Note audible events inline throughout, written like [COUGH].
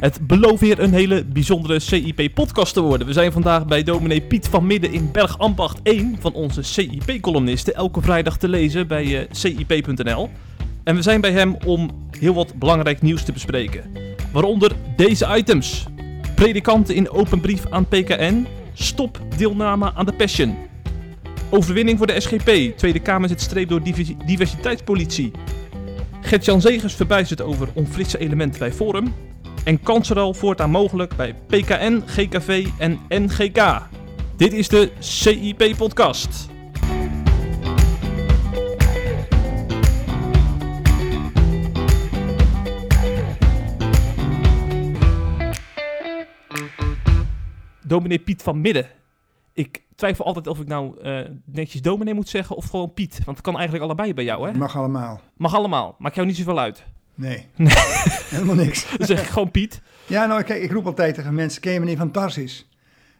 Het belooft weer een hele bijzondere CIP-podcast te worden. We zijn vandaag bij dominee Piet van Midden in Bergambacht 1 van onze CIP-columnisten. Elke vrijdag te lezen bij uh, cip.nl. En we zijn bij hem om heel wat belangrijk nieuws te bespreken. Waaronder deze items. Predikanten in open brief aan PKN. Stop deelname aan de Passion. Overwinning voor de SGP. Tweede Kamer zit streep door diversiteitspolitie. Gert-Jan Zegers verbijstert over onfrisse elementen bij Forum. En kansenruil voortaan mogelijk bij PKN, GKV en NGK. Dit is de CIP-podcast. Dominee Piet van Midden. Ik twijfel altijd of ik nou uh, netjes dominee moet zeggen of gewoon Piet. Want het kan eigenlijk allebei bij jou, hè? Mag allemaal. Mag allemaal. Maakt jou niet zoveel uit. Nee. nee. [LAUGHS] Helemaal niks. [LAUGHS] Dan zeg ik gewoon Piet. Ja, nou kijk, ik roep altijd tegen mensen, ken je meneer Van Tarsis?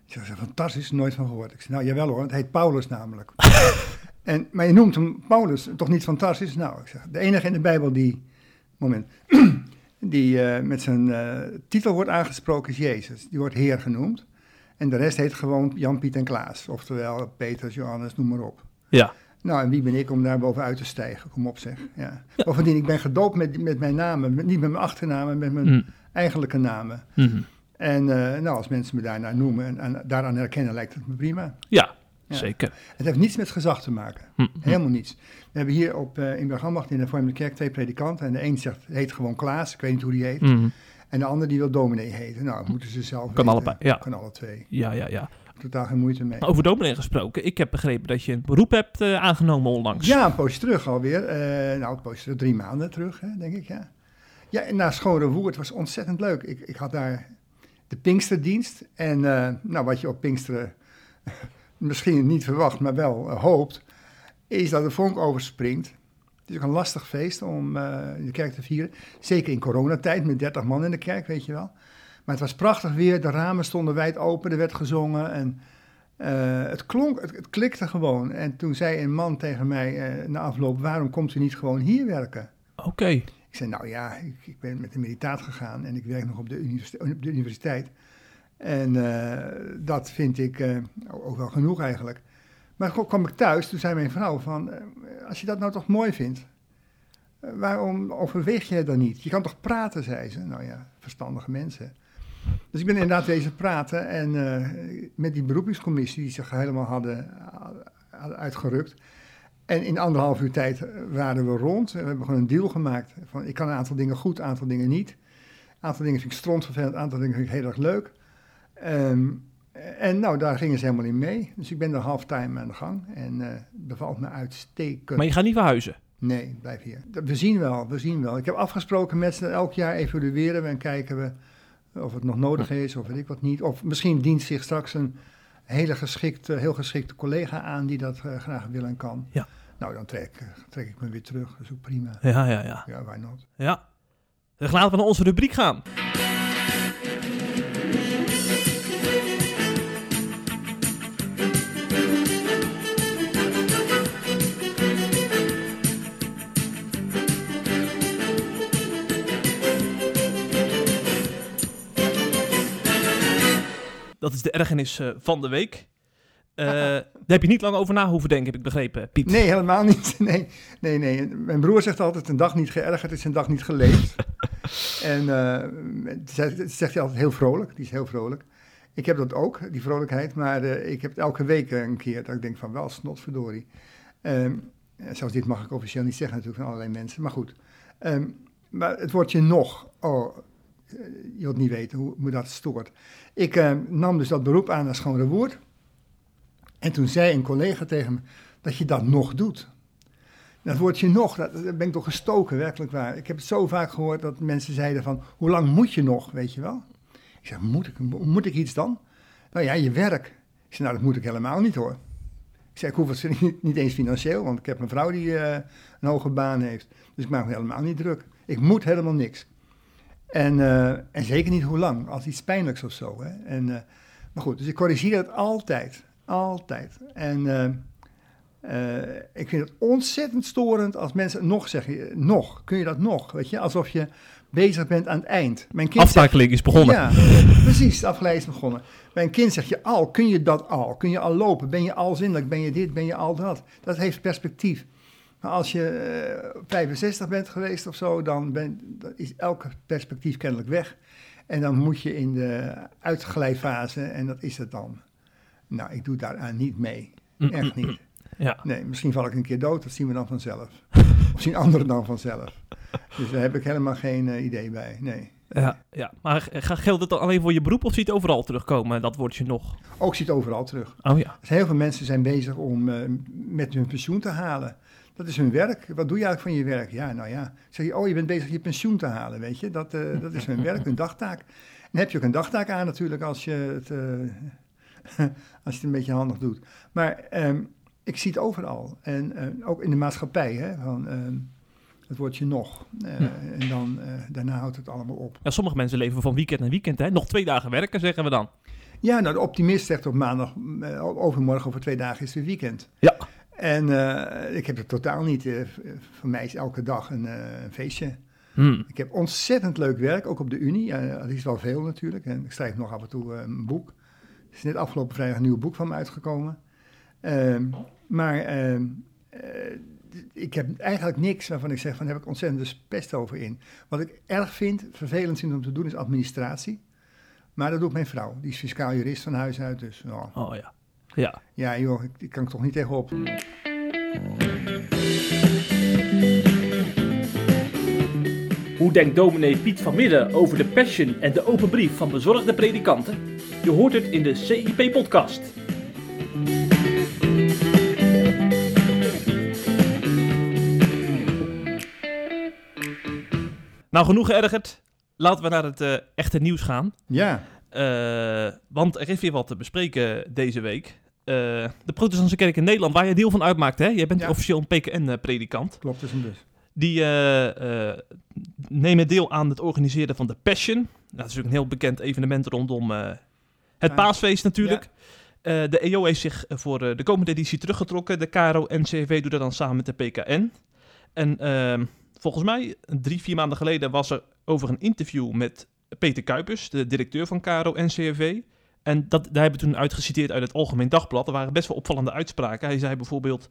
Ik zeg, Van Tarsis, nooit van gehoord. Ik zeg, nou jawel hoor, het heet Paulus namelijk. [LAUGHS] en, maar je noemt hem Paulus, toch niet Van Tarsis? Nou, ik zeg, de enige in de Bijbel die, moment, [CLEARS THROAT] die uh, met zijn uh, titel wordt aangesproken is Jezus. Die wordt Heer genoemd. En de rest heet gewoon Jan, Piet en Klaas. Oftewel Petrus, Johannes, noem maar op. Ja. Nou, en wie ben ik om daar bovenuit te stijgen? Kom op zeg. Ja. Bovendien, ik ben gedoopt met, met mijn namen. Niet met mijn achternaam, maar met mijn mm. eigenlijke namen. Mm En uh, nou, als mensen me daarnaar noemen en, en, daaraan herkennen, lijkt het me prima. Ja, ja, zeker. Het heeft niets met gezag te maken. Mm. Helemaal niets. We hebben hier op, uh, in Bergambacht in de Vormelijke Kerk twee predikanten. En de een zegt, heet gewoon Klaas, ik weet niet hoe die heet. Mhm. En de ander die wil dominee heten. Nou, moeten ze zelf Kan weten. allebei, ja. Kan alle twee. Ja, ja, ja. Totaal geen moeite mee. Over dominee gesproken. Ik heb begrepen dat je een beroep hebt uh, aangenomen onlangs. Ja, een poosje terug alweer. Uh, nou, een poosje terug, drie maanden terug, hè, denk ik, ja. Ja, en naar Schone Woerd was ontzettend leuk. Ik, ik had daar de Pinksterdienst. En uh, nou, wat je op Pinksteren [LAUGHS] misschien niet verwacht, maar wel hoopt, is dat de vonk overspringt. Het is ook een lastig feest om in de kerk te vieren. Zeker in coronatijd met 30 man in de kerk, weet je wel. Maar het was prachtig weer, de ramen stonden wijd open, er werd gezongen en uh, het klonk, het, het, klikte gewoon. En toen zei een man tegen mij uh, na afloop, waarom komt u niet gewoon hier werken? Oké. Okay. Ik zei, nou ja, ik, ik, ben met de militaat gegaan en ik werk nog op de, universiteit. Op de universiteit. En uh, dat vind ik ook wel genoeg eigenlijk. Maar toen kwam ik thuis, toen zei mijn vrouw van, als je dat nou toch mooi vindt, waarom overweeg je het dan niet? Je kan toch praten, zei ze. Nou ja, verstandige mensen. Dus ik ben inderdaad wezen praten en uh, met die beroepingscommissie die zich helemaal hadden, hadden uitgerukt. En in anderhalf uur tijd waren we rond. We hebben gewoon een deal gemaakt. Van, ik kan een aantal dingen goed, een aantal dingen niet. Een aantal dingen vind ik strontvervelend, een aantal dingen vind ik heel erg leuk. Um, en nou, daar gingen ze helemaal in mee. Dus ik ben er halftime aan de gang en uh, bevalt me uitstekend. Maar je gaat niet verhuizen? Nee, blijf hier. We zien wel, we zien wel. Ik heb afgesproken met ze, elk jaar evalueren we en kijken we of het nog nodig is, of weet ik wat niet. Of misschien dient zich straks een hele geschikte, heel geschikte collega aan die dat uh, graag wil en kan. Ja. Nou, dan trek, trek ik me weer terug. Dat is ook prima. Ja, ja, ja. Ja, why not? Ja. Dan laten we naar onze rubriek gaan. Dat is de ergernis uh, van de week. Uh, daar heb je niet lang over na hoeven denken, heb ik begrepen, Piet. Nee, helemaal niet. [LAUGHS] Nee, nee, nee. Mijn broer zegt altijd, een dag niet geërgerd is een dag niet geleefd. [LAUGHS] en uh, zegt, zegt hij altijd heel vrolijk, die is heel vrolijk. Ik heb dat ook, die vrolijkheid, maar uh, ik heb het elke week een keer dat ik denk van wel snotverdorie. Um, zelfs dit mag ik officieel niet zeggen natuurlijk van allerlei mensen, maar goed. Um, maar het woordje nog, oh, je wilt niet weten hoe me dat stoort. Ik uh, nam dus dat beroep aan als Schone Woord. En toen zei een collega tegen me dat je dat nog doet. Dat woordje nog, dat, ben ik toch gestoken, werkelijk waar. Ik heb het zo vaak gehoord dat mensen zeiden van, hoe lang moet je nog, weet je wel? Ik zeg, moet ik, moet ik iets dan? Nou ja, je werk. Ik nou dat moet ik helemaal niet hoor. Ik zei, ik hoef het niet, eens financieel, want ik heb een vrouw die uh, een hoge baan heeft. Dus ik maak me helemaal niet druk. Ik moet helemaal niks. En, uh, en zeker niet hoe lang, als iets pijnlijks of zo. Hè? En, uh, maar goed, dus ik corrigeer het altijd. Altijd. En uh, Eh, ik vind het ontzettend storend als mensen nog zeggen, nog, kun je dat nog? Weet je, alsof je bezig bent aan het eind. Mijn kind Aftakeling is begonnen. Ja, precies, de is begonnen. Mijn kind zegt je al, kun je dat al? Kun je al lopen? Ben je al zinnelijk? Ben je dit? Ben je al dat? Dat heeft perspectief. Maar als je 65 bent geweest of zo, dan, ben, dan is elke perspectief kennelijk weg. En dan moet je in de uitglijfase en dat is het dan. Nou, ik doe daaraan niet mee. Echt niet. Ja. Nee, misschien val ik een keer dood, dat zien we dan vanzelf. [LAUGHS] of zien anderen dan vanzelf. Dus daar heb ik helemaal geen uh, idee bij, nee. Ja, ja. maar geldt het dan alleen voor je beroep of ziet het overal terugkomen, dat woordje nog? Ook ziet het overal terug. Oh ja. Dus heel veel mensen zijn bezig om uh, met hun pensioen te halen. Dat is hun werk. Wat doe je eigenlijk van je werk? Ja, nou ja. Zeg je, oh, je bent bezig je pensioen te halen, weet je. Dat, uh, dat is hun werk, hun dagtaak. Dan heb je ook een dagtaak aan natuurlijk als je het, uh, [LAUGHS] als je het een beetje handig doet. Maar um, ik zie het overal. En uh, ook in de maatschappij, hè, van... Ehm, het woordje nog. Uh, hm. En dan, uh, daarna houdt het allemaal op. Ja, sommige mensen leven van weekend naar weekend. Hè? Nog twee dagen werken, zeggen we dan. Ja, nou, de optimist zegt op maandag, overmorgen over twee dagen is het weekend. Ja. En uh, ik heb het totaal niet. Uh, voor mij is elke dag een, uh, een feestje. Hmm. Ik heb ontzettend leuk werk, ook op de Unie. dat is wel veel natuurlijk. En ik schrijf nog af en toe een boek. Er is net afgelopen vrijdag een nieuw boek van me uitgekomen. Ehm, maar ehm, ik heb eigenlijk niks waarvan ik zeg van heb ik ontzettend pest over in. Wat ik erg vind, vervelend vind om te doen, is administratie. Maar dat doet mijn vrouw. Die is fiscaal jurist van huis uit. Dus, oh, oh ja. Ja. Ja, joh, ik, kan ik toch niet tegenop. Hoe denkt dominee Piet van Midden over de passion en de open brief van bezorgde predikanten? Je hoort het in de CIP-podcast. Nou, genoeg geërgerd. Laten we naar het uh, echte nieuws gaan. Ja. Uh, want er is weer wat te bespreken deze week. Uh, de Protestantse Kerk in Nederland, waar je deel van uitmaakt, hè? Jij bent officieel een PKN-predikant. Klopt, is een dus. Die uh, nemen deel aan het organiseren van de Passion. Dat is natuurlijk een heel bekend evenement rondom het paasfeest natuurlijk. Ja. de EO heeft zich voor de komende editie teruggetrokken. De KRO-NCV doet dat dan samen met de PKN. En ehm, volgens mij, drie, vier maanden geleden, was er over een interview met Peter Kuipers, de directeur van KRO NCRV. En dat, daar hebben we toen uitgeciteerd uit het Algemeen Dagblad. Er waren best wel opvallende uitspraken. Hij zei bijvoorbeeld: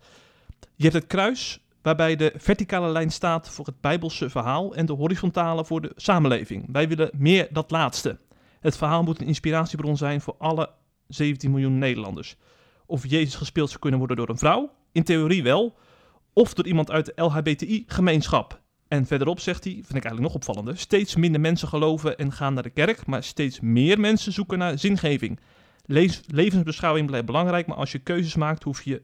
Je hebt het kruis waarbij de verticale lijn staat voor het Bijbelse verhaal en de horizontale voor de samenleving. Wij willen meer dat laatste. Het verhaal moet een inspiratiebron zijn voor alle 17 miljoen Nederlanders. Of Jezus gespeeld zou kunnen worden door een vrouw? In theorie wel. Of door iemand uit de LHBTI-gemeenschap. En verderop zegt hij, vind ik eigenlijk nog opvallender, steeds minder mensen geloven en gaan naar de kerk, maar steeds meer mensen zoeken naar zingeving. levensbeschouwing blijft belangrijk, maar als je keuzes maakt, hoef je,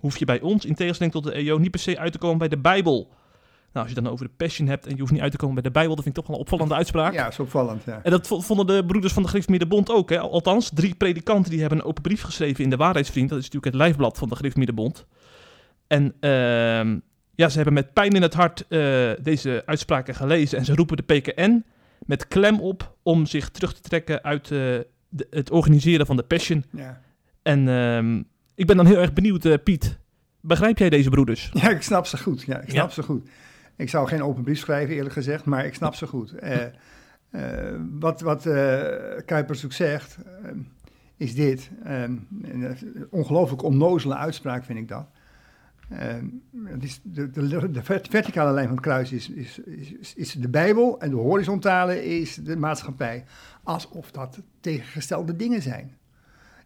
hoef je bij ons, in tegenstelling tot de EO, niet per se uit te komen bij de Bijbel. Nou, als je dan over de passion hebt en je hoeft niet uit te komen bij de Bijbel, dat vind ik toch wel een opvallende uitspraak. Ja, is opvallend, ja. En dat vonden de broeders van de Griffmierenbond ook, hè. Althans, drie predikanten die hebben een open brief geschreven in de Waarheidsvriend. Dat is natuurlijk het lijfblad van de Griffmierenbond. En uh, ja, ze hebben met pijn in het hart uh, deze uitspraken gelezen en ze roepen de PKN met klem op om zich terug te trekken uit uh, de, het organiseren van de Passion. Ja. En uh, ik ben dan heel erg benieuwd, uh, Piet. Begrijp jij deze broeders? [LAUGHS] Ja, ik snap ze goed. Ja, ik snap ja. ze goed. Ik zou geen open brief schrijven, eerlijk gezegd, maar ik snap ze goed. wat wat Kuipers ook zegt, is dit. een ongelooflijk onnozele uitspraak, vind ik dat. Uh, is de, de, de, verticale lijn van het kruis is, is, is, is, de Bijbel en de horizontale is de maatschappij. Alsof dat tegengestelde dingen zijn.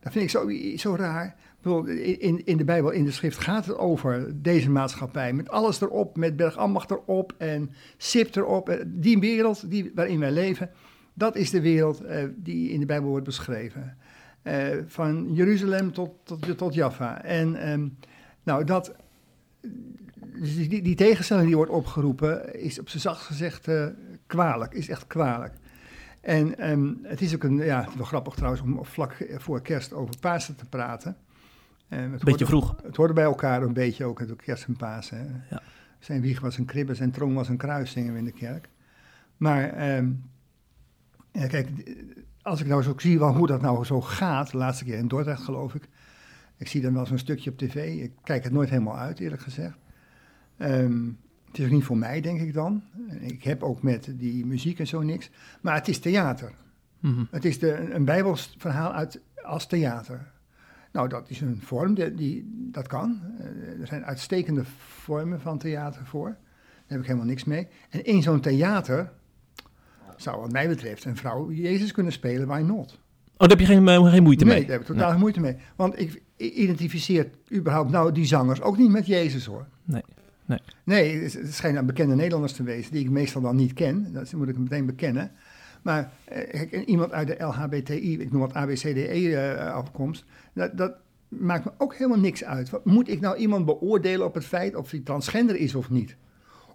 Dat vind ik zo, zo raar. In, in de Bijbel, in de schrift gaat het over deze maatschappij. Met alles erop, met Bergambacht erop en Sip erop. Die wereld die, waarin wij leven, dat is de wereld uh, die in de Bijbel wordt beschreven. Uh, van Jeruzalem tot, tot, tot Jaffa. En um, nou, dat dus die, die, tegenstelling die wordt opgeroepen is op zijn zacht gezegd uh, kwalijk, is echt kwalijk. En um, het is ook een, ja, wel grappig trouwens om vlak voor kerst over Pasen te praten. Um, het beetje vroeg. Het hoorde bij elkaar een beetje ook, het kerst en Pasen. Ja. Zijn wieg was een kribbe, zijn trom was een kruis, zingen we in de kerk. Maar um, ja, kijk, als ik nou zo zie wel hoe dat nou zo gaat, de laatste keer in Dordrecht geloof ik, Ik zie dan wel zo'n stukje op tv. Ik kijk het nooit helemaal uit, eerlijk gezegd. Ehm, het is ook niet voor mij, denk ik dan. Ik heb ook met die muziek en zo niks. Maar het is theater. Mhm. Het is de, een bijbelsverhaal uit, als theater. Nou, dat is een vorm, die, die, dat kan. Eh, er zijn uitstekende vormen van theater voor. Daar heb ik helemaal niks mee. En in zo'n theater zou wat mij betreft een vrouw Jezus kunnen spelen, why not? Oh, daar heb je geen, eh, geen moeite nee, mee? daar heb ik totaal geen moeite mee. Want ik identificeer überhaupt nou die zangers ook niet met Jezus hoor. Nee, nee. Nee, het het schijnen bekende Nederlanders te wezen, die ik meestal dan niet ken. Dat moet ik meteen bekennen. Maar eh, iemand uit de LHBTI, ik noem wat ABCDE-afkomst, E, dat, dat maakt me ook helemaal niks uit. Wat, moet ik nou iemand beoordelen op het feit of hij transgender is of niet?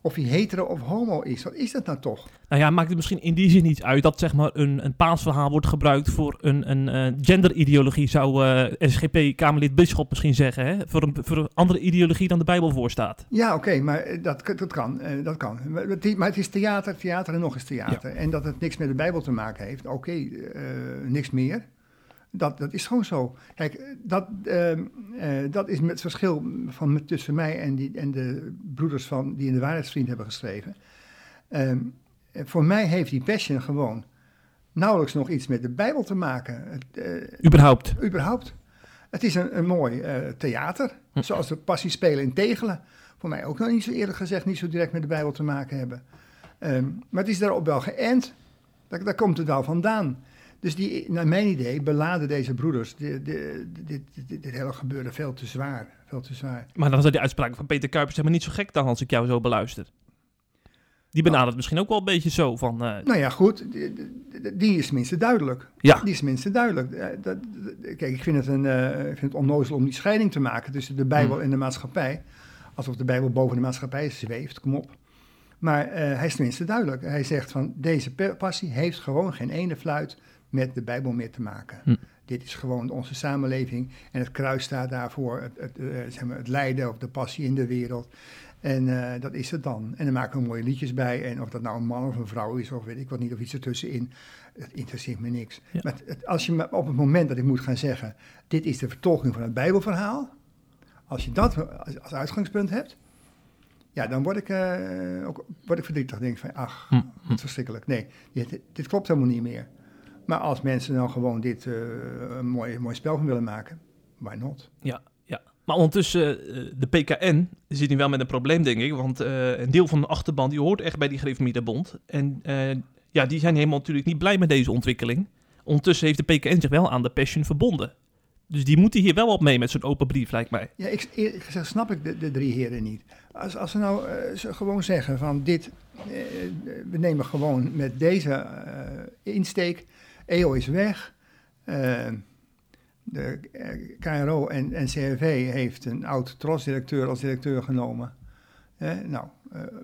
Of hij hetero of homo is? Wat is dat nou toch? Nou ja, maakt het misschien in die zin niet uit dat zeg maar een, een paasverhaal wordt gebruikt voor een, een eh, genderideologie, zou eh, SGP-Kamerlid Bisschop misschien zeggen, hè? Voor, een, voor een andere ideologie dan de Bijbel voorstaat. Ja, oké, maar eh, dat, dat kan. dat kan. Maar het- maar het is theater, theater en nog eens theater. En dat het niks met de Bijbel te maken heeft, oké, niks meer. Dat, dat is gewoon zo. Kijk, dat, ehm, eh, dat is het verschil van, tussen mij en, die, en de broeders van, die in de Waarheidsvriend hebben geschreven. Ehm, eh, voor mij heeft die passion gewoon nauwelijks nog iets met de Bijbel te maken. Het, eh, Überhaupt. überhaupt. Het is een, een mooi theater, Hm. zoals de passie spelen in Tegelen. Voor mij ook nog niet zo eerlijk gezegd, niet zo direct met de Bijbel te maken hebben. Ehm, maar het is daarop wel geënt. Daar, daar komt het wel vandaan. Dus die, naar mijn idee beladen deze broeders dit, dit, dit, dit, hele gebeuren veel te zwaar. Veel te zwaar. Maar dan zijn die uitspraken van Peter Kuipers helemaal niet zo gek dan als ik jou zo beluister. Die benadert misschien ook wel een beetje zo van... eh, Nou ja, goed, die, is tenminste duidelijk. ja, Die is tenminste duidelijk. Eh, dat, dat- kijk, ik vind het, een, eh, ik vind het onnozel om die scheiding te maken tussen de Bijbel Hmm. en de maatschappij. Alsof de Bijbel boven de maatschappij zweeft, kom op. Maar hij is tenminste duidelijk. Hij zegt van deze passie heeft gewoon geen ene fluit met de Bijbel meer te maken. Hm. Dit is gewoon onze samenleving en het kruis staat daarvoor, het, het, eh, zeg maar, het lijden of de passie in de wereld. En eh, dat is het dan. En dan maken we mooie liedjes bij. En of dat nou een man of een vrouw is, of weet ik wat niet, of iets ertussenin. Het interesseert me niks. Ja. Maar het- als je me op het moment dat ik moet gaan zeggen, dit is de vertolking van het Bijbelverhaal. Als je dat als, uitgangspunt hebt, ja, dan word ik, eh, ook, word ik verdrietig. denk ik van, ach, Hm, wat verschrikkelijk. Nee, dit, dit klopt helemaal niet meer. Maar als mensen nou gewoon dit eh, een mooi, mooi spel van willen maken, why not? ja, ja. Maar ondertussen, eh, de PKN zit nu wel met een probleem, denk ik. Want eh, een deel van de achterban die hoort echt bij die Gereformeerde Bond. En ja, die zijn helemaal natuurlijk niet blij met deze ontwikkeling. Ondertussen heeft de PKN zich wel aan de Passion verbonden. Dus die moeten hier wel op mee met zo'n open brief, lijkt mij. Ja, ik, gezegd snap ik de, de drie heren niet. Als, als ze nou ze gewoon zeggen van dit, we nemen gewoon met deze insteek, EO is weg, eh, de eh, KRO en, en CRV heeft een oud trosdirecteur als directeur genomen. Eh, nou,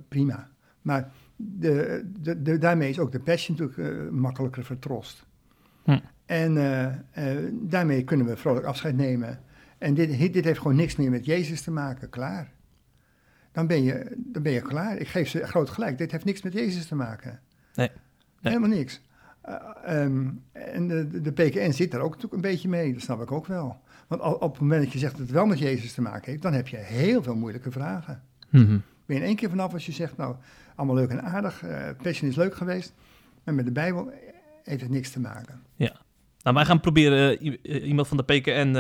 prima. Maar de, de, de, daarmee is ook de passion natuurlijk makkelijker vertrost. Hm. En daarmee kunnen we vrolijk afscheid nemen. En dit, dit heeft gewoon niks meer met Jezus te maken, klaar. Dan ben je, dan ben je klaar. Ik geef ze groot gelijk. Dit heeft niks met Jezus te maken. Nee. Nee. Helemaal niks. Eh, ehm, en de, de- PKN zit daar ook natuurlijk een beetje mee. Dat snap ik ook wel. Want op het moment dat je zegt dat het wel met Jezus te maken heeft, dan heb je heel veel moeilijke vragen. Ben je in één keer vanaf als je zegt, nou, allemaal leuk en aardig. eh passion is leuk geweest. Maar met de Bijbel heeft het niks te maken. Nou, wij gaan proberen eh, iemand van de PKN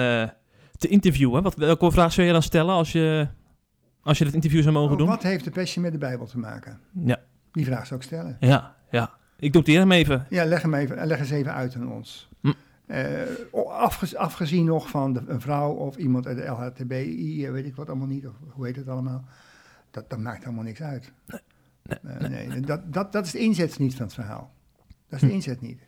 te interviewen. Wat, welke vraag zou je dan stellen als je, als je dat interview zou mogen doen? Oh, Wat heeft de passion met de Bijbel te maken? Ja, Die vraag zou ik stellen. ja, ja. Ik noteer hem even. Ja, leg hem even, leg eens even uit aan ons. Hm. Eh, afge- afgezien nog van de, een vrouw of iemand uit de LHTBI, eh, weet ik wat allemaal niet, of hoe heet het allemaal. Dat, dat maakt allemaal niks uit. Nee, Eh, nee, dat, dat, dat is de inzet niet van het verhaal. Dat is de Hm. inzet niet.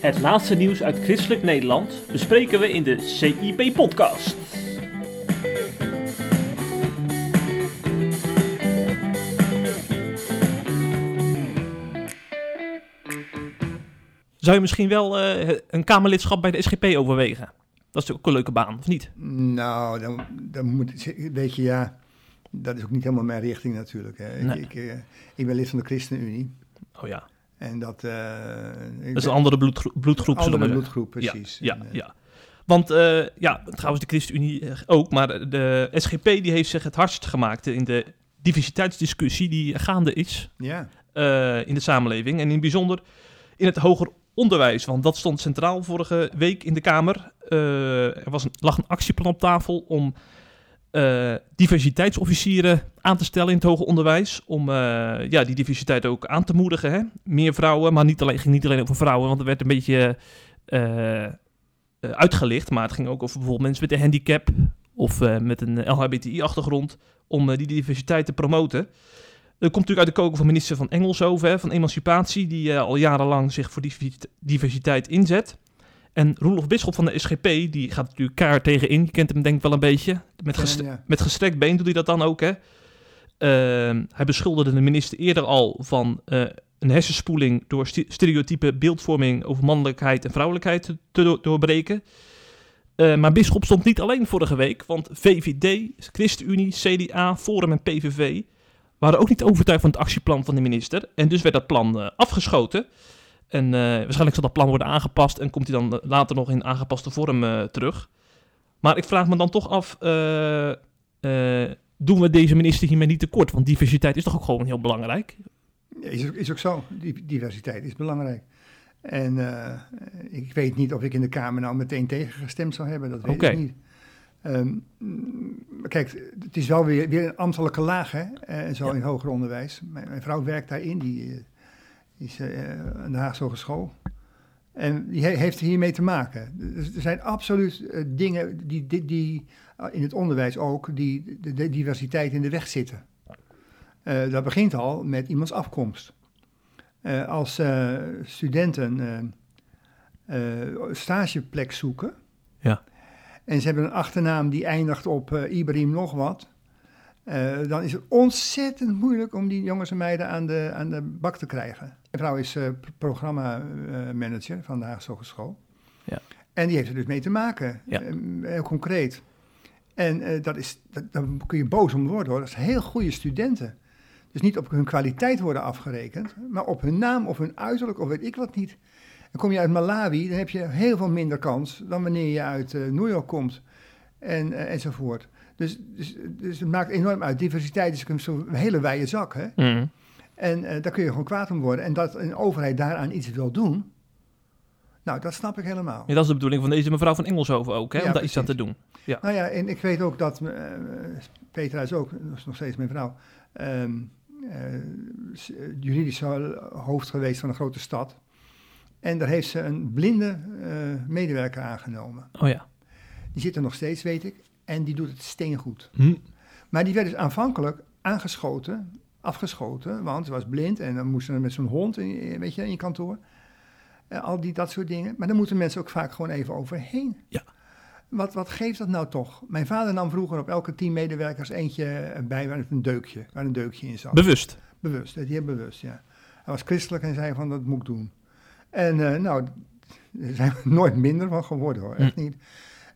Het laatste nieuws uit christelijk Nederland bespreken we in de CIP-podcast. Zou je misschien wel eh, een Kamerlidschap bij de SGP overwegen? Dat is ook een leuke baan, of niet? Nou, dan, dan moet weet je, ja, dat is ook niet helemaal mijn richting natuurlijk. Hè. Nee. Ik, ik, eh, ik ben lid van de ChristenUnie. Oh ja. En dat... eh, Dat is een andere bloedgro- bloedgroep, andere bloedgroep, precies. Ja, En, ja. Want ja, trouwens de ChristenUnie ook, maar de SGP die heeft zich het hardst gemaakt in de diversiteitsdiscussie die gaande is ja. in de samenleving. En in het bijzonder in het hoger onderwijs, want dat stond centraal vorige week in de Kamer. Eh, er was een, lag een actieplan op tafel om eh, diversiteitsofficieren aan te stellen in het hoger onderwijs. Om eh, ja, die diversiteit ook aan te moedigen. Hè? Meer vrouwen, maar niet alleen, ging niet alleen over vrouwen, want er werd een beetje uitgelicht. Maar het ging ook over bijvoorbeeld mensen met een handicap of met een LHBTI-achtergrond. Om die diversiteit te promoten. Dat komt natuurlijk uit de koker van minister van Engelshoven, hè, van Emancipatie, die eh, al jarenlang zich voor diversite- diversiteit inzet. En Roelof Bisschop van de SGP, die gaat natuurlijk kaart tegenin. Je kent hem denk ik wel een beetje. Met, Ja, gest- ja. met gestrekt been doet hij dat dan ook, hè. Ehm, hij beschuldigde de minister eerder al van eh, een hersenspoeling door sti- stereotype beeldvorming over mannelijkheid en vrouwelijkheid te, te do- doorbreken. Eh, maar Bisschop stond niet alleen vorige week, want VVD, ChristenUnie, CDA, Forum en PVV waren ook niet overtuigd van het actieplan van de minister. En dus werd dat plan eh, afgeschoten. En eh, waarschijnlijk zal dat plan worden aangepast en komt hij dan eh, later nog in aangepaste vorm terug. Maar ik vraag me dan toch af, doen we deze minister hiermee niet tekort? Want diversiteit is toch ook gewoon heel belangrijk? Is ook, is ook zo. Diversiteit is belangrijk. En ik weet niet of ik in de Kamer nou meteen tegengestemd zou hebben. Dat weet Oké. ik niet. Ehm, mm, kijk, het is wel weer, weer een ambtelijke laag, hè? eh, zo Ja. in hoger onderwijs. Mijn, mijn vrouw werkt daarin, die, eh, is eh, aan de Haagse Hogeschool. En die he- heeft hiermee te maken. Dus er zijn absoluut eh, dingen die, die, die eh, in het onderwijs ook, die de, de diversiteit in de weg zitten. Eh, dat begint al met iemands afkomst. Eh, als eh, studenten eh, eh, stageplek zoeken. Ja. En ze hebben een achternaam die eindigt op eh, Ibrahim nog wat. eh, dan is het ontzettend moeilijk om die jongens en meiden aan de, aan de bak te krijgen. Mijn vrouw is eh programma-manager van de Haagse Hogeschool. Ja. En die heeft er dus mee te maken, Ja. heel concreet. En dat is, dat, daar kun je boos om worden hoor. Dat zijn heel goede studenten. Dus niet op hun kwaliteit worden afgerekend, maar op hun naam of hun uiterlijk of weet ik wat niet. En kom je uit Malawi, dan heb je heel veel minder kans dan wanneer je uit eh, New York komt en, eh, enzovoort. Dus, dus, dus het maakt enorm uit. Diversiteit is een hele wijde zak. Hè? Mm. En eh, daar kun je gewoon kwaad om worden. En dat een overheid daaraan iets wil doen, nou, dat snap ik helemaal. Ja, dat is de bedoeling van deze mevrouw van Engelshoven ook, hè? Ja, om daar iets aan te doen. Nou ja, en ik weet ook dat, Petra is ook, dat is nog steeds mijn vrouw, ehm, eh, eh, juridisch ho- hoofd geweest van een grote stad. En daar heeft ze een blinde eh, medewerker aangenomen. Oh ja. Die zit er nog steeds, weet ik, en die doet het steengoed. Hm. Maar die werd dus aanvankelijk aangeschoten, afgeschoten, want ze was blind en dan moest ze met zo'n hond in, weet je, in je kantoor. Eh, al die, dat soort dingen. Maar dan moeten mensen ook vaak gewoon even overheen. Ja. Wat, wat geeft dat nou toch? Mijn vader nam vroeger op elke tien medewerkers eentje bij waar een deukje, waar een deukje in zat. Bewust. bewust, dat heel bewust, ja. Hij was christelijk en zei van dat moet ik doen. En eh, nou, er zijn we [LAUGHS] nooit minder van geworden hoor, echt niet.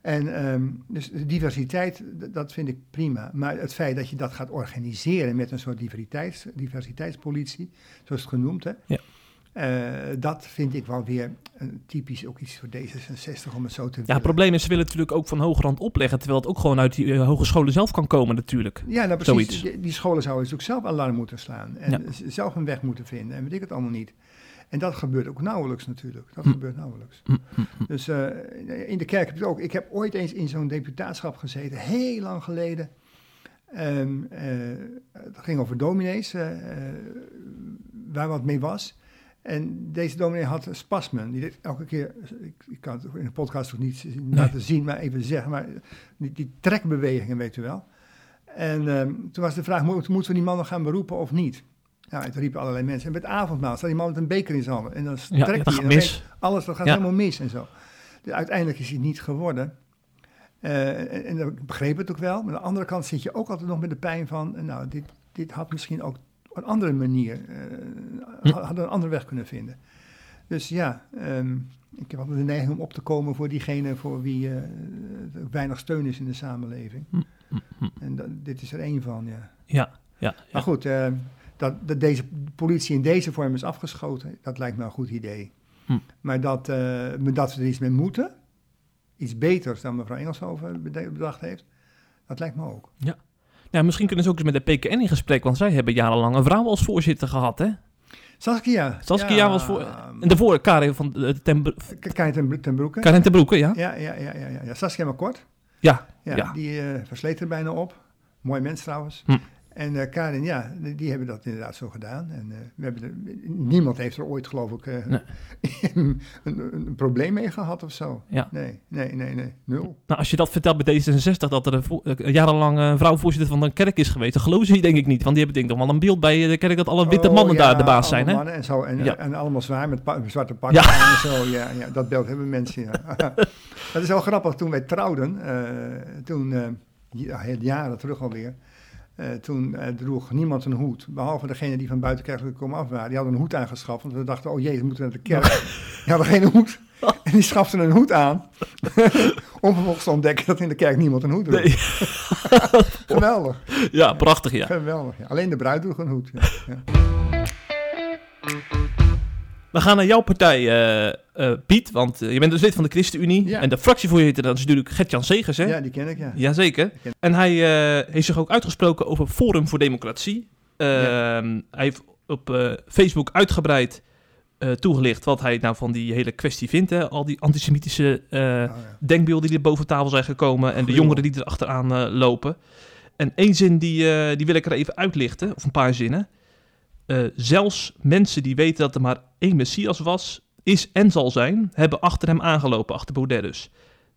En ehm, dus de diversiteit, dat vind ik prima. Maar het feit dat je dat gaat organiseren met een soort diversiteits, diversiteitspolitie, zoals het genoemd, hè, Ja. eh, dat vind ik wel weer eh, typisch ook iets voor D66 om het zo te Ja, het probleem is, ze willen natuurlijk ook van hogerhand opleggen, terwijl het ook gewoon uit die hogescholen zelf kan komen natuurlijk. Ja, nou precies. Die, die scholen zouden dus ook zelf alarm moeten slaan. En Ja. zelf een weg moeten vinden. En weet ik het allemaal niet. En dat gebeurt ook nauwelijks natuurlijk. Dat Hm. gebeurt nauwelijks. Hm, hm. Dus eh, in de kerk heb ik het ook. Ik heb ooit eens in zo'n deputaatschap gezeten, heel lang geleden. Ehm, eh, het ging over dominees, eh, eh, waar wat mee was. En deze dominee had spasmen. Die deed elke keer, ik, ik kan het in de podcast toch niet laten zien, maar even zeggen, maar die, die trekbewegingen, weet u wel. En ehm, toen was de vraag, moet- moeten we die man nog gaan beroepen of niet? Nou, toen riepen allerlei mensen. En bij het avondmaal staat die man met een beker in zijn handen. En dan Ja, trekt ja, hij. en mis. alles dat gaat Ja. helemaal mis en zo. Dus uiteindelijk is hij niet geworden. Eh, en, en ik begreep het ook wel. Maar aan de andere kant zit je ook altijd nog met de pijn van... nou, dit, dit had misschien ook op een andere manier... Hm. hadden een andere weg kunnen vinden. Dus ja, ehm, ik heb altijd de neiging om op te komen voor diegene... voor wie eh, weinig steun is in de samenleving. Hm, hm. En dat, dit is er één van, ja. Ja, ja, ja. Maar goed, eh, dat, dat deze politie in deze vorm is afgeschoten, dat lijkt me een goed idee. Hm. Maar dat, eh, dat we er iets mee moeten, iets beters dan mevrouw Engelshoven bedacht heeft, dat lijkt me ook. Ja, misschien kunnen ze ook eens met de PKN in gesprek, want zij hebben jarenlang een vrouw als voorzitter gehad, hè? Saskia. Saskia was voor- En daarvoor Karin van de ten, Karin ten, ten Broeke. Karin ten Broeke, ja? Ja, ja, ja, ja, ja. Saskia maar kort. Ja, Ja, Ja. Die eh versleet er bijna op. Mooi mens trouwens. Hm. En eh, Karin, ja, die, die hebben dat inderdaad zo gedaan. En eh, we hebben er, niemand heeft er ooit, geloof ik, eh, Nee. [LAUGHS] een, een, een probleem mee gehad of zo. Ja. Nee, nee, nee, nee. Nul. Nou, als je dat vertelt bij D66, dat er een jarenlang een vrouw voorzitter van een kerk is geweest, dan geloven ze je denk ik niet. Want die hebben denk ik nog wel een beeld bij de kerk dat alle witte Oh, mannen ja, daar de baas zijn, hè? en, zo, en, Ja. en allemaal zwaar met pa- zwarte pakken Ja. en zo. Ja, ja, dat beeld hebben mensen, [LAUGHS] dat is wel grappig. Toen wij trouwden, toen, jaren terug alweer, eh, toen eh, droeg niemand een hoed. Behalve degene die van buitenkerkelijk komen af waren. Die hadden een hoed aangeschaft, want we dachten, oh jee, we moeten naar de kerk. [LAUGHS] Die hadden geen hoed. [LAUGHS] En die schaften een hoed aan. [LAUGHS] om vervolgens te ontdekken dat in de kerk niemand een hoed droeg. Nee. Geweldig, Ja, prachtig, ja. geweldig. Ja. Alleen de bruid droeg een hoed. Ja. Ja. We gaan naar jouw partij, eh, eh, Piet, want eh, je bent dus lid van de ChristenUnie. Ja. En de fractievoorzitter, dat is natuurlijk Gert-Jan Segers, hè? ja, die ken ik, ja. Jazeker. En hij heeft zich ook uitgesproken over Forum voor Democratie. Ehm, Hij heeft op Facebook uitgebreid toegelicht wat hij nou van die hele kwestie vindt. Hè? Al die antisemitische Oh, ja. denkbeelden die er boven tafel zijn gekomen en de jongeren die er achteraan lopen. En één zin die, die wil ik er even uitlichten, of een paar zinnen. Eh, zelfs mensen die weten dat er maar één Messias was, is en zal zijn, hebben achter hem aangelopen, achter Baudet dus.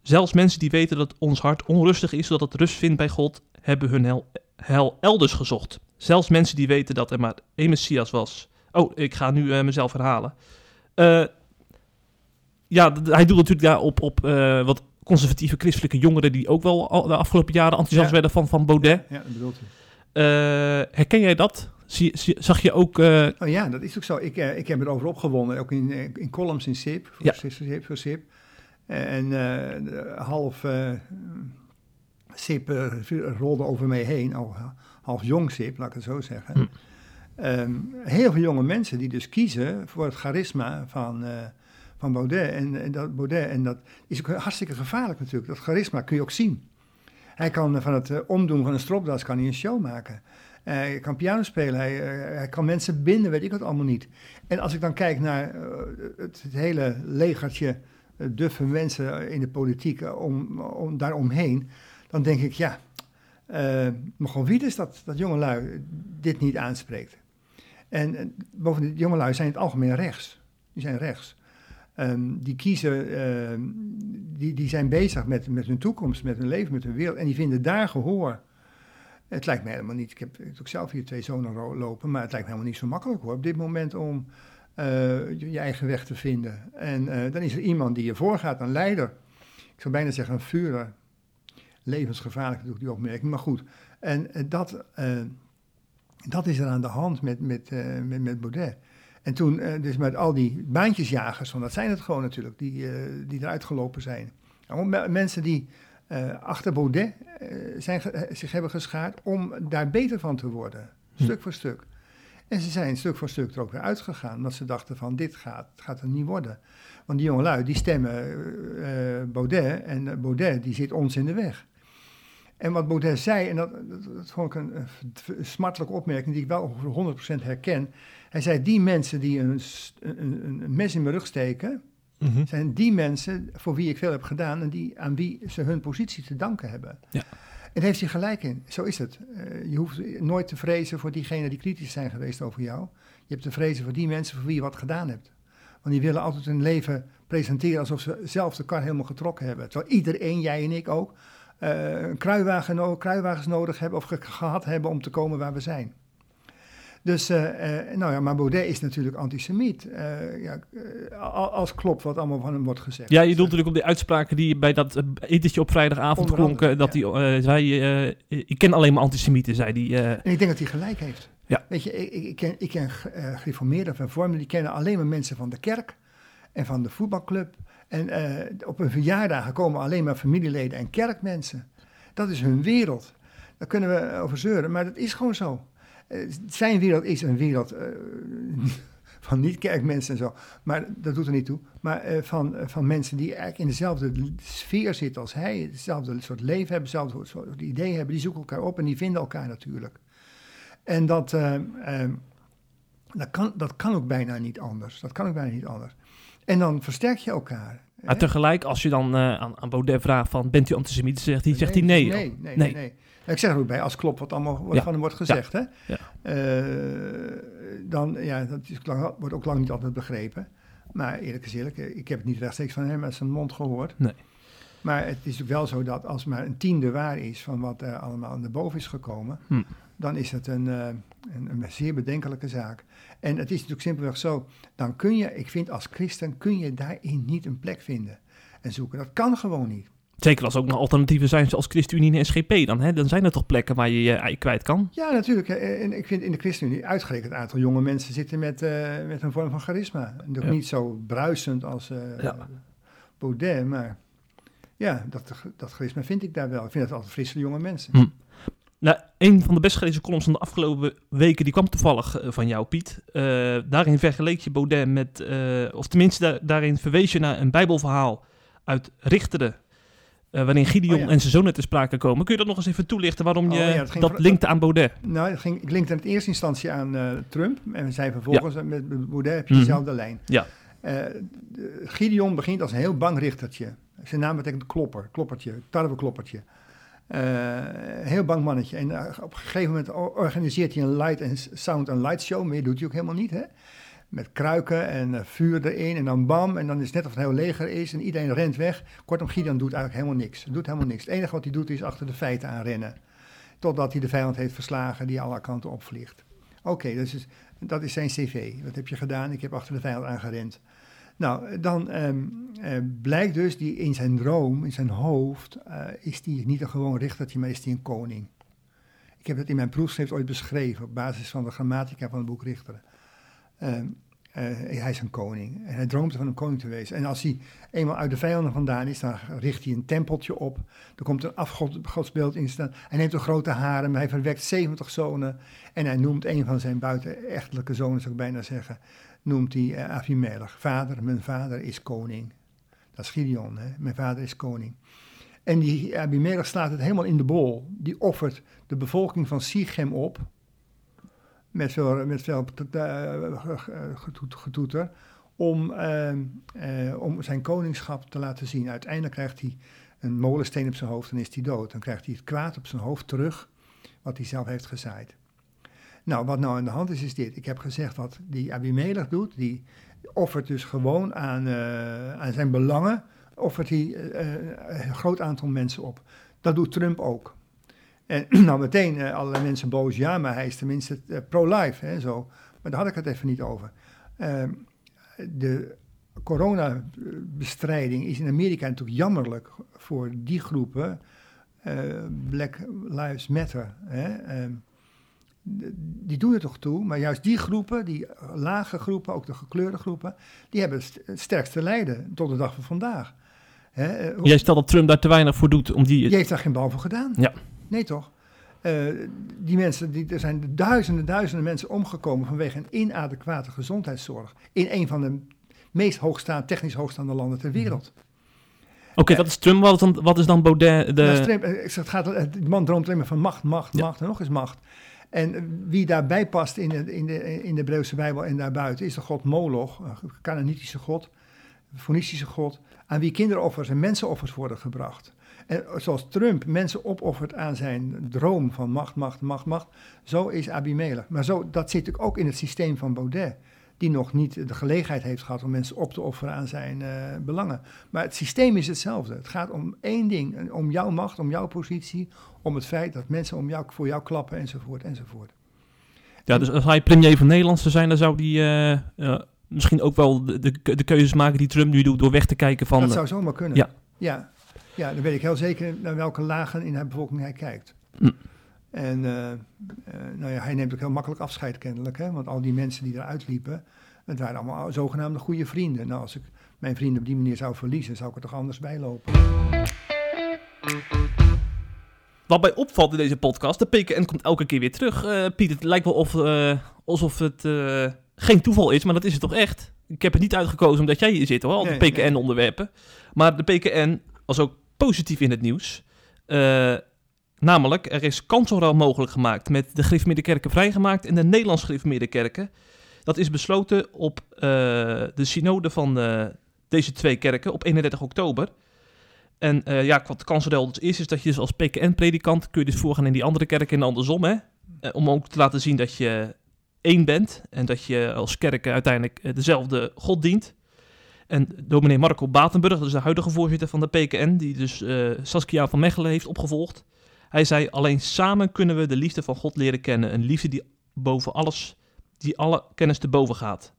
Zelfs mensen die weten dat ons hart onrustig is, zodat het rust vindt bij God, hebben hun hel, hel elders gezocht. Zelfs mensen die weten dat er maar één Messias was. Oh, ik ga nu eh, mezelf herhalen. Eh, ja, hij doet natuurlijk daar op, op wat conservatieve christelijke jongeren die ook wel al de afgelopen jaren enthousiast Ja. werden van, van Baudet. Ja, dat bedoelt hij. Herken jij dat? Zie, zie- zag je ook... eh, Oh ja, dat is ook zo. Ik, eh, ik heb erover opgewonnen, ook in, eh, in columns in SIP, voor, Ja. SIP, voor SIP. En half SIP rolde over mij heen, al half jong SIP, laat ik het zo zeggen. Hm. Ehm, heel veel jonge mensen die dus kiezen voor het charisma van, van Baudet. En, en dat Baudet. En dat is ook hartstikke gevaarlijk natuurlijk. Dat charisma kun je ook zien. Hij kan van het omdoen van een stropdas kan hij een show maken. Eh, Hij kan piano spelen, hij, eh, hij kan mensen binden, weet ik wat allemaal niet. En als ik dan kijk naar eh, het, het hele legertje eh, duffe mensen in de politiek eh, om, om, daaromheen, dan denk ik, ja, eh maar gewoon wie is dat, dat jongelui dit niet aanspreekt. En eh, bovendien, jongelui zijn in het algemeen rechts. Die zijn rechts. Ehm, die kiezen, ehm, die, die zijn bezig met, met hun toekomst, met hun leven, met hun wereld. En die vinden daar gehoor. Het lijkt me helemaal niet, ik heb ook zelf hier twee zonen lopen, maar het lijkt me helemaal niet zo makkelijk hoor, op dit moment om eh, je, eigen weg te vinden. En eh, dan is er iemand die je voorgaat, een leider. Ik zou bijna zeggen een vurer. Levensgevaarlijk natuurlijk die opmerking, maar goed. En eh, dat, dat is er aan de hand met, met, met, met Baudet. En toen, dus met al die baantjesjagers, want dat zijn het gewoon natuurlijk, die, die eruit gelopen zijn. Me- mensen die eh, achter Baudet eh, zijn, eh, zich hebben geschaard om daar beter van te worden, Hm. stuk voor stuk. En ze zijn stuk voor stuk er ook weer uitgegaan, omdat ze dachten van dit gaat, gaat er niet worden. Want die jongelui, die stemmen Baudet en Baudet die zit ons in de weg. En wat Baudet zei, en dat, dat, dat vond ik een, smartelijke opmerking die ik wel ongeveer 100% herken. Hij zei, die mensen die een, een- een mes in mijn rug steken, mhm. zijn die mensen voor wie ik veel heb gedaan en die, aan wie ze hun positie te danken hebben. Ja. En daar heeft hij gelijk in. Zo is het. Eh, je hoeft nooit te vrezen voor diegenen die kritisch zijn geweest over jou. Je hebt te vrezen voor die mensen voor wie je wat gedaan hebt. Want die willen altijd hun leven presenteren alsof ze zelf de kar helemaal getrokken hebben. Terwijl iedereen, jij en ik ook, eh, kruiwagen kruiwagens nodig hebben of ge- gehad hebben om te komen waar we zijn. Dus, eh, eh, nou ja, maar Baudet is natuurlijk antisemiet. Eh, ja, al- als klopt wat allemaal van hem wordt gezegd. Ja, je doelt natuurlijk op die uitspraken die bij dat etentje op vrijdagavond klonken. Dat hij zei, ik ken alleen maar antisemieten, zei hij. eh. En ik denk dat hij gelijk heeft. Ja. Weet je, ik, ik, ken, ik ken gereformeerden of hervormden, die kennen alleen maar mensen van de kerk en van de voetbalclub. En op hun verjaardagen komen alleen maar familieleden en kerkmensen. Dat is hun wereld. Daar kunnen we over zeuren, maar dat is gewoon zo. Eh, zijn wereld is een wereld eh, [LAUGHS] van niet-kerkmensen en zo. Maar dat doet er niet toe. Maar eh, van, van mensen die eigenlijk in dezelfde sfeer zitten als hij. Hetzelfde soort leven hebben, hetzelfde soort ideeën hebben. Die zoeken elkaar op en die vinden elkaar natuurlijk. En dat, eh, eh, dat, kan, dat kan ook bijna niet anders. Dat kan ook bijna niet anders. En dan versterk je elkaar. Maar hè? tegelijk, als je dan aan, aan Baudet vraagt van, bent u antisemiet? Zegt hij, zegt hij nee. Nee, nee, nee. Nee. nee. Ik zeg er ook bij, als klopt wat allemaal wat Ja. van hem wordt gezegd. Hè? Ja. Eh, dan, ja, dat is lang, wordt ook lang niet altijd begrepen. Maar eerlijk is eerlijk, eh, ik heb het niet rechtstreeks van hem uit zijn mond gehoord. Nee. Maar het is ook wel zo dat als maar een tiende waar is van wat er allemaal naar boven is gekomen, Hm. dan is het een, eh, een, een zeer bedenkelijke zaak. En het is natuurlijk simpelweg zo, dan kun je, ik vind als christen, kun je daarin niet een plek vinden en zoeken. Dat kan gewoon niet. Zeker als er ook nog alternatieven zijn zoals ChristenUnie en SGP dan. Hè? Dan zijn er toch plekken waar je je ei kwijt kan? Ja, natuurlijk. En ik vind in de ChristenUnie uitgerekend een aantal jonge mensen zitten met, eh, met een vorm van charisma. Nog Ja. niet zo bruisend als Ja. Baudet, maar ja, dat, dat charisma vind ik daar wel. Ik vind dat altijd frisse jonge mensen. Hm. Nou, een van de best gelezen columns van de afgelopen weken, die kwam toevallig eh, van jou, Piet. Daarin vergeleek je Baudet met, of tenminste da- daarin verwees je naar een bijbelverhaal uit Richteren. Eh, waarin Gideon Oh ja. en zijn zonen te sprake komen. Kun je dat nog eens even toelichten waarom Oh je ja, dat linkte aan Baudet? Nou, dat ging, ik linkte in eerste instantie aan eh, Trump. En we zijn vervolgens eh, met Baudet heb je Mhm. dezelfde lijn. Ja. De- Gideon begint als een heel bang richtertje. Zijn naam betekent klopper, kloppertje, tarwekloppertje. Heel bang mannetje. En op een gegeven moment organiseert hij een light and sound en light show. Meer doet hij ook helemaal niet, hè? Met kruiken en eh, vuur erin en dan bam. En dan is het net of het heel leger is en iedereen rent weg. Kortom, Gideon doet eigenlijk helemaal niks. Doet helemaal niks. Het enige wat hij doet is achter de feiten aanrennen. Totdat hij de vijand heeft verslagen die alle kanten opvliegt. Oké, dus dat is zijn cv. Wat heb je gedaan? Ik heb achter de vijand aangerend. Nou, dan ehm, eh, blijkt dus die in zijn droom, in zijn hoofd, eh, is die niet een gewoon richtertje, maar is die een koning. Ik heb het in mijn proefschrift ooit beschreven op basis van de grammatica van het boek Richteren. Ehm, eh, hij is een koning en hij droomt van een koning te wezen. En als hij eenmaal uit de vijanden vandaan is, dan richt hij een tempeltje op. Er komt een afgodsbeeld in staan. Hij neemt een grote harem, hij verwekt 70 zonen. En hij noemt een van zijn buitenechtelijke zonen, zou ik bijna zeggen, noemt hij eh, Avimelech. Vader, mijn vader is koning. Dat is Gideon, hè? mijn vader is koning. En die Abimelech slaat het helemaal in de bol. Die offert de bevolking van Sichem op. Met veel, met veel eh, getoet- getoeter. Om, eh, eh, om zijn koningschap te laten zien. Uiteindelijk krijgt hij een molensteen op zijn hoofd en is hij dood. Dan krijgt hij het kwaad op zijn hoofd terug. Wat hij zelf heeft gezaaid. Nou, wat nou aan de hand is, is dit. Ik heb gezegd wat die Abimelech doet. Die offert dus gewoon aan, eh, aan zijn belangen. Offert hij eh, eh, een groot aantal mensen op. Dat doet Trump ook. En [CLEARS THROAT] nou meteen eh, allerlei mensen boos. Ja, maar hij is tenminste eh, pro-life. Hè, zo. Maar daar had ik het even niet over. Ehm, de coronabestrijding is in Amerika natuurlijk jammerlijk voor die groepen. eh, Black Lives Matter. Hè, ehm, die doen er toch toe, maar juist die groepen, die lage groepen, ook de gekleurde groepen, die hebben het st- het sterkste lijden tot de dag van vandaag. Hè, Jij stelt dat Trump daar te weinig voor doet om die... die heeft daar geen bal voor gedaan. Ja. Nee, toch? Eh, die mensen, die, er zijn duizenden, duizenden mensen omgekomen vanwege een inadequate gezondheidszorg. In een van de meest hoogstaande, technisch hoogstaande landen ter wereld. Oké, dat is Trump. Wat is dan, wat is dan Baudet? De... Trump. Eh, ik zeg, het gaat, eh, die man droomt alleen maar van macht, macht, Ja. macht en nog eens macht. En eh, wie daarbij past in de, in, de, in de Hebreeuwse Bijbel en daarbuiten is de god Moloch, een Canaanitische god, Phoenicische god, aan wie kinderoffers en mensenoffers worden gebracht. En zoals Trump mensen opoffert aan zijn droom van macht, macht, macht, macht, zo is Abimelech. Maar zo, dat zit natuurlijk ook in het systeem van Baudet, die nog niet de gelegenheid heeft gehad om mensen op te offeren aan zijn eh, belangen. Maar het systeem is hetzelfde. Het gaat om één ding, om jouw macht, om jouw positie, om het feit dat mensen om jou, voor jou klappen enzovoort enzovoort. Ja, dus als hij premier van Nederland zou zijn, dan zou hij eh, eh, misschien ook wel de, de, de keuzes maken die Trump nu doet door weg te kijken van... dat zou zomaar kunnen. ja. Ja. ja, dan weet ik heel zeker naar welke lagen in de bevolking hij kijkt. Hm. En eh, eh, nou ja, hij neemt ook heel makkelijk afscheid kennelijk, hè? want al die mensen die eruit liepen, het waren allemaal zogenaamde goede vrienden. Nou, als ik mijn vrienden op die manier zou verliezen, zou ik er toch anders bij lopen. Wat mij opvalt in deze podcast, de PKN komt elke keer weer terug. Eh, Piet, het lijkt wel of, alsof het geen toeval is, maar dat is het toch echt. Ik heb het niet uitgekozen omdat jij hier zit hoor, al Nee, de PKN-onderwerpen. Maar de PKN was ook positief in het nieuws. Eh, namelijk, er is kanselruil mogelijk gemaakt met de gereformeerde kerken vrijgemaakt en de Nederlands kerken. Dat is besloten op eh, de synode van eh, deze twee kerken op 31 oktober. En ja, wat kanselruil dus is, is dat je dus als PKN-predikant kun je dus voorgaan in die andere kerken en andersom, hè. Om ook te laten zien dat je één bent en dat je als kerk uiteindelijk eh, dezelfde God dient. En dominee Marco Batenburg, dat is de huidige voorzitter van de PKN, die dus eh, Saskia van Mechelen heeft opgevolgd. Hij zei, alleen samen kunnen we de liefde van God leren kennen. Een liefde die boven alles, die alle kennis te boven gaat.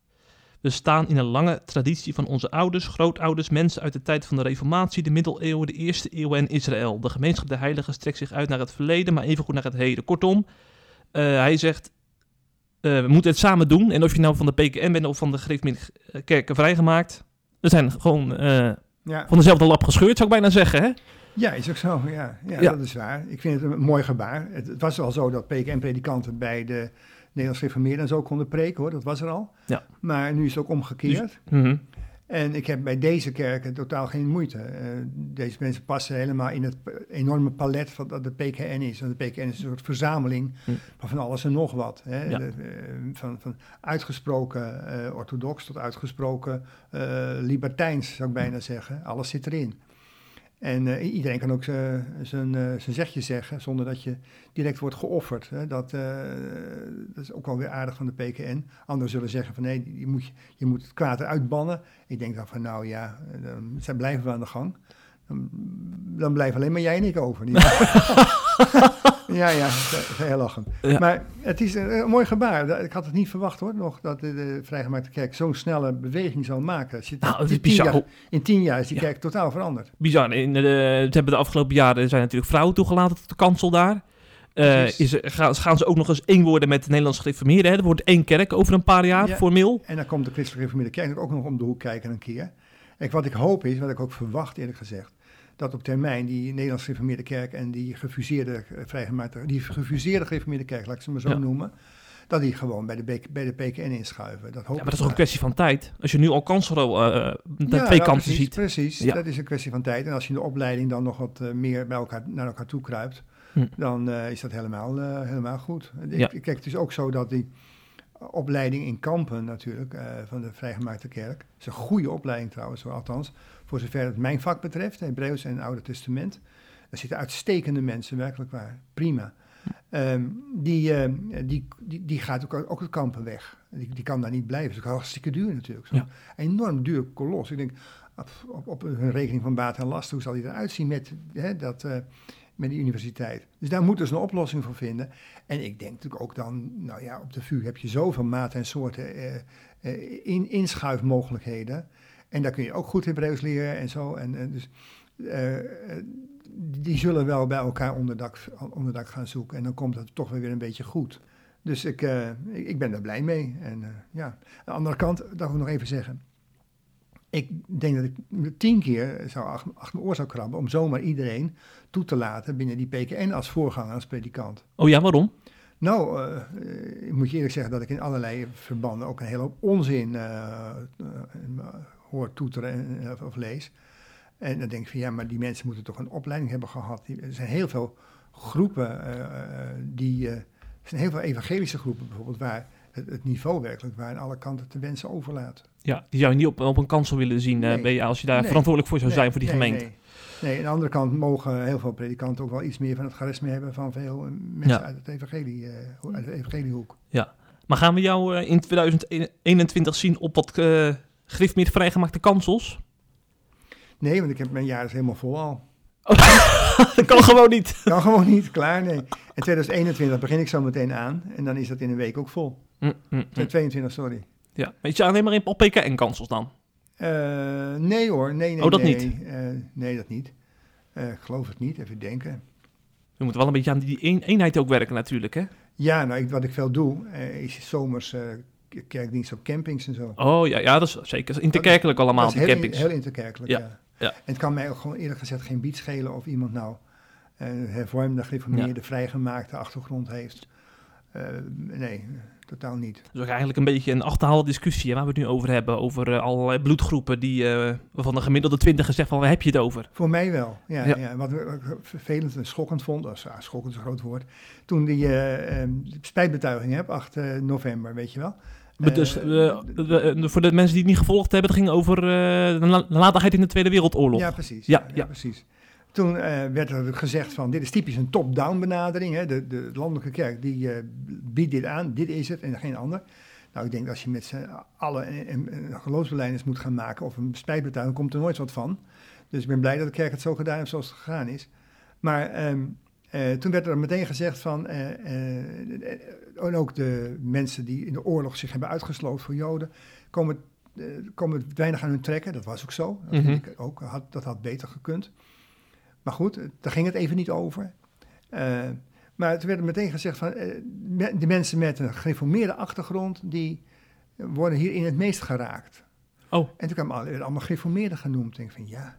We staan in een lange traditie van onze ouders, grootouders, mensen uit de tijd van de Reformatie, de middeleeuwen, de eerste eeuw en Israël. De gemeenschap der heiligen strekt zich uit naar het verleden, maar evengoed naar het heden. Kortom, eh, hij zegt, we moeten het samen doen. En of je nou van de PKN bent of van de gereformeerde kerken vrijgemaakt, we zijn gewoon eh, Ja. van dezelfde lap gescheurd, zou ik bijna zeggen. Hè? Ja, is ook zo. Ja, ja, Ja. dat is waar. Ik vind het een mooi gebaar. Het, het was al zo dat PKN-predikanten bij de Nederlands Reformeerden en zo konden preken, hoor. Dat was er al. Ja. Maar nu is het ook omgekeerd. Mhm. En ik heb bij deze kerken totaal geen moeite. Eh, deze mensen passen helemaal in het enorme palet van dat de PKN is. Want de PKN is een soort verzameling Hm. van van alles en nog wat. Hè. Ja. De, eh, van, van uitgesproken eh, orthodox tot uitgesproken libertijns, zou ik bijna zeggen. Alles zit erin. En eh, iedereen kan ook zijn zijn, eh, zijn zegje zeggen zonder dat je direct wordt geofferd. Hè. Dat, eh, dat is ook wel weer aardig van de PKN. Anderen zullen zeggen van nee, je moet, je moet het kwaad eruit bannen. Ik denk dan van nou ja, eh, dan blijven we aan de gang. Dan, dan blijven alleen maar jij en ik over. [LAUGHS] niet? Ja, ja, heel lachen. Ja. Maar het is een, een mooi gebaar. Ik had het niet verwacht hoor, nog dat de, de vrijgemaakte kerk zo'n snelle beweging zal maken. Nou, het is tien bizar. jaar- in tien jaar is die Ja. kerk totaal veranderd. Bizar. In de, hebben de afgelopen jaren zijn natuurlijk vrouwen toegelaten tot de kansel daar. Eh, is, gaan, gaan ze ook nog eens één worden met de Nederlandse gereformeerden? hè? Er wordt één kerk over een paar jaar, Ja. formeel. En dan komt de Christelijke Gereformeerde Kerk ook nog om de hoek kijken een keer. Kijk, wat ik hoop is, wat ik ook verwacht eerlijk gezegd, dat op termijn die Nederlandse Gereformeerde Kerk en die gefuseerde eh, vrijgemaakte, die gefuseerde Gereformeerde Kerk, laat ik ze maar zo Ja. noemen, dat die gewoon bij de, bij de PKN inschuiven. Dat hoop Ja, maar dat is toch een kwestie van tijd? Als je nu al kansel eh de Ja, twee kanten ziet. Precies, Ja. dat is een kwestie van tijd. En als je in de opleiding dan nog wat eh, meer bij elkaar, naar elkaar toe kruipt, Hm. dan eh, is dat helemaal, eh, helemaal goed. Ik. Kijk, het is ook zo dat die opleiding in Kampen natuurlijk, eh, van de Vrijgemaakte Kerk, is een goede opleiding trouwens, hoor, althans, voor zover het mijn vak betreft, Hebreeuws en Oude Testament. Daar zitten uitstekende mensen, werkelijk waar. Prima. Ehm, die, ehm, die, die, die gaat ook, ook het kampen weg. Die, die kan daar niet blijven. Dat is ook hartstikke duur natuurlijk. Zo'n Ja. enorm duur kolos. Ik denk, op, op, op een rekening van baat en last, hoe zal die eruit zien met, hè, dat, eh, met die universiteit? Dus daar moeten ze een oplossing voor vinden. En ik denk natuurlijk ook dan, nou ja, op de VU heb je zoveel maten en soorten eh, eh, in, inschuifmogelijkheden. En daar kun je ook goed Hebreeuws leren en zo. En, dus eh, eh, die zullen wel bij elkaar onderdak, onderdak gaan zoeken. En dan komt het toch weer een beetje goed. Dus ik, ik, ben daar blij mee. En ja, aan de andere kant, dat wil ik nog even zeggen. Ik denk dat ik tien keer zou achter, achter mijn oor zou krabben om zomaar iedereen toe te laten binnen die PKN als voorganger, als predikant. Oh ja, waarom? Nou, eh, eh, ik moet je eerlijk zeggen dat ik in allerlei verbanden ook een hele hoop onzin eh, hoor toeteren en, of lees. En dan denk ik van ja, maar die mensen moeten toch een opleiding hebben gehad. Die- Er zijn heel veel groepen, die, er zijn heel veel evangelische groepen bijvoorbeeld, waar het, het niveau werkelijk waar aan alle kanten te wensen overlaat. Ja, die zou je niet op, op een kansel willen zien eh, Nee. ben je, als je daar Nee. verantwoordelijk voor zou Nee, zijn voor die gemeente. Nee. aan de andere kant mogen heel veel predikanten ook wel iets meer van het charisma hebben van veel eh, mensen Ja. uit, het evangelie, eh, uit de evangeliehoek. Maar gaan we jou in 2021 zien op wat uh, meer vrijgemaakte kansels? Nee, want ik heb mijn jaar is helemaal vol al. [LAUGHS] dat kan gewoon niet. Kan gewoon niet, klaar, nee. En 2021 begin ik zo meteen aan en dan is dat in een week ook vol. Mm, mm, mm. 2022, sorry. Ja, weet je alleen maar in op PKN-kansels dan? Eh, nee hoor, nee, nee, Oh, dat nee. niet? Eh, nee, dat niet. Eh, ik geloof het niet, even denken. We moeten wel een beetje aan die een- eenheid ook werken natuurlijk, hè? Ja, nou, ik, wat ik veel doe, eh, is zomers eh, kerkdienst op campings en zo. Oh ja, ja dat is zeker. Interkerkelijk allemaal, dat is heel, campings. heel interkerkelijk, Ja, ja. ja. En het kan mij ook gewoon eerlijk gezegd geen bied schelen of iemand nou hervormde, gereformeerde, vrijgemaakte achtergrond heeft. Eh, nee, totaal niet. Dus ook eigenlijk een beetje een achterhaalde discussie hè, waar we het nu over hebben. Over eh, allerlei bloedgroepen die, eh, waarvan de gemiddelde twintiger zegt van waar heb je het over? Voor mij wel, ja. Ja. ja. Wat ik vervelend en schokkend vond, is, ah, schokkend is een groot woord, toen die eh, ehm, spijtbetuiging heb, 8 eh, november, weet je wel. Dus, de- de- voor de mensen die het niet gevolgd hebben, het ging over eh, de na- nalatigheid in de Tweede Wereldoorlog. Ja, precies. Ja, Ja, ja. precies. Toen eh, werd er gezegd van, dit is typisch een top-down benadering. Hè? De, de landelijke kerk die eh, biedt dit aan, dit is het en geen ander. Nou, ik denk dat als je met z'n allen een, een, moet gaan maken of een spijtbetuiging, komt er nooit wat van. Dus ik ben blij dat de kerk het zo gedaan heeft zoals het gegaan is. Maar ehm, eh, toen werd er meteen gezegd van, en ook de mensen die in de oorlog zich hebben uitgesloten voor Joden, komen, komen weinig aan hun trekken. Dat was ook zo. Dat, Mhm. ik ook, had, dat had beter gekund. Maar goed, eh, daar ging het even niet over. Eh, maar toen werd er meteen gezegd van, eh, de mensen met een gereformeerde achtergrond, die worden hierin het meest geraakt. Oh. En toen kwamen alle- allemaal gereformeerden genoemd. Ik denk van, ja,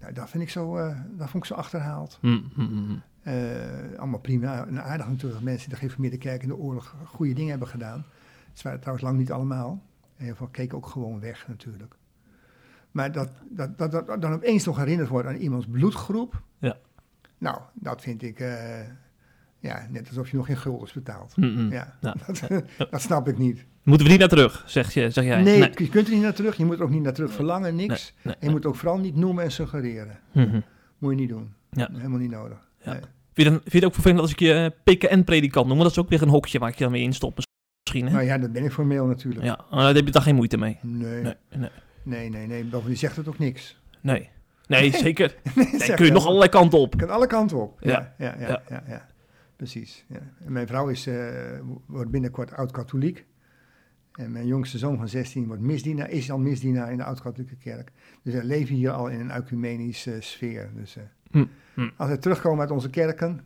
nou, dat, vind ik zo, eh, dat vond ik zo achterhaald. Hm, hm. Eh, allemaal prima en aardig natuurlijk dat mensen in de gereformeerde kerk in de oorlog goede dingen hebben gedaan. Het waren trouwens lang niet allemaal. Heel veel keken ook gewoon weg natuurlijk. Maar dat, dat, dat, dat dan opeens nog herinnerd wordt aan iemands bloedgroep. Ja. Nou, dat vind ik, eh, ja, net alsof je nog geen guldens betaalt. Ja, Ja. [LAUGHS] dat, dat snap ik niet. Moeten we niet naar terug, zeg, je, zeg jij? Nee, je kunt er niet naar terug. Je moet er ook niet naar terug verlangen, niks. Nee, nee, En je moet ook vooral niet noemen en suggereren. Hm, hm. Moet je niet doen. Ja. Helemaal niet nodig. Vind, je dan, vind je het ook vervelend als ik je eh, PKN-predikant noem? Dat is ook weer een hokje waar ik je dan weer in stop misschien. Hè? Nou ja, dat ben ik formeel natuurlijk. Ja, maar daar heb je daar geen moeite mee. Nee, Nee, nee, nee, nee. Bovendien zegt het ook niks. nee. Nee, zeker. [LAUGHS] Nee, Nee, kun je nog allerlei kanten op. kan alle kanten op. Ja. Ja, ja, ja, Ja. Precies. Ja. En mijn vrouw is, eh, wordt binnenkort oud-katholiek. En mijn jongste zoon van 16 wordt misdienaar, is al misdienaar in de oud-katholieke kerk. Dus we leven hier al in een ecumenische sfeer. Dus eh, Hm, hm. als we terugkomen uit onze kerken,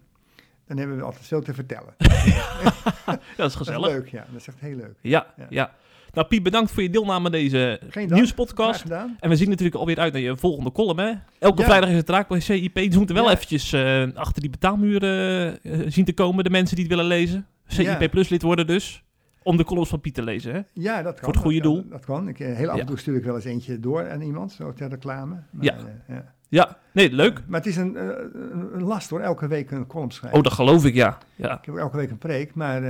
dan hebben we altijd veel te vertellen. [LAUGHS] Dat is Dat is gezellig. leuk, ja. Dat is echt heel leuk. Ja, Ja. ja. Nou Piet, bedankt voor je deelname aan deze nieuwspodcast. En we zien natuurlijk alweer uit naar je volgende column, hè? Elke Ja. vrijdag is het raak bij CIP. Dus we moeten wel Ja. eventjes eh, achter die betaalmuren eh, zien te komen, de mensen die het willen lezen. CIP. Plus lid worden dus. Om de columns van Piet te lezen, hè? Ja, dat kan. Voor het goede dat kan, doel. Dat kan. Ik, eh, heel af en toe stuur ik wel eens eentje door aan iemand, zo ter reclame. Maar, Ja. ja. Ja, nee, leuk. Maar het is een, last hoor, elke week een column schrijven. Oh, dat geloof ik, ja. ja. Ik heb elke week een preek, maar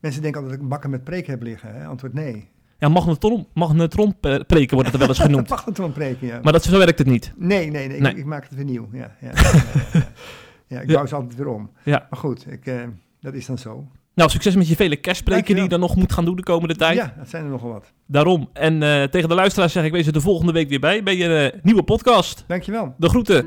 mensen denken altijd dat ik bakken met preek heb liggen. Hè? Antwoord nee. Ja, magnetron, magnetron preken wordt het er wel eens genoemd. [LAUGHS] Mag het wel een preken, ja. Maar dat, zo werkt het niet. nee, nee, nee, ik- Nee. Ik, maak het weer nieuw. Ja, ja, [LAUGHS] ja, ik bouw ze altijd weer om. Ja. Maar goed, ik, eh, dat is dan zo. Nou, succes met je vele kerstpreken die je dan nog moet gaan doen de komende tijd. Ja, dat zijn er nogal wat. Daarom. En eh, tegen de luisteraars zeg ik, wees er de volgende week weer bij bij je eh, nieuwe podcast. Dankjewel. De groeten.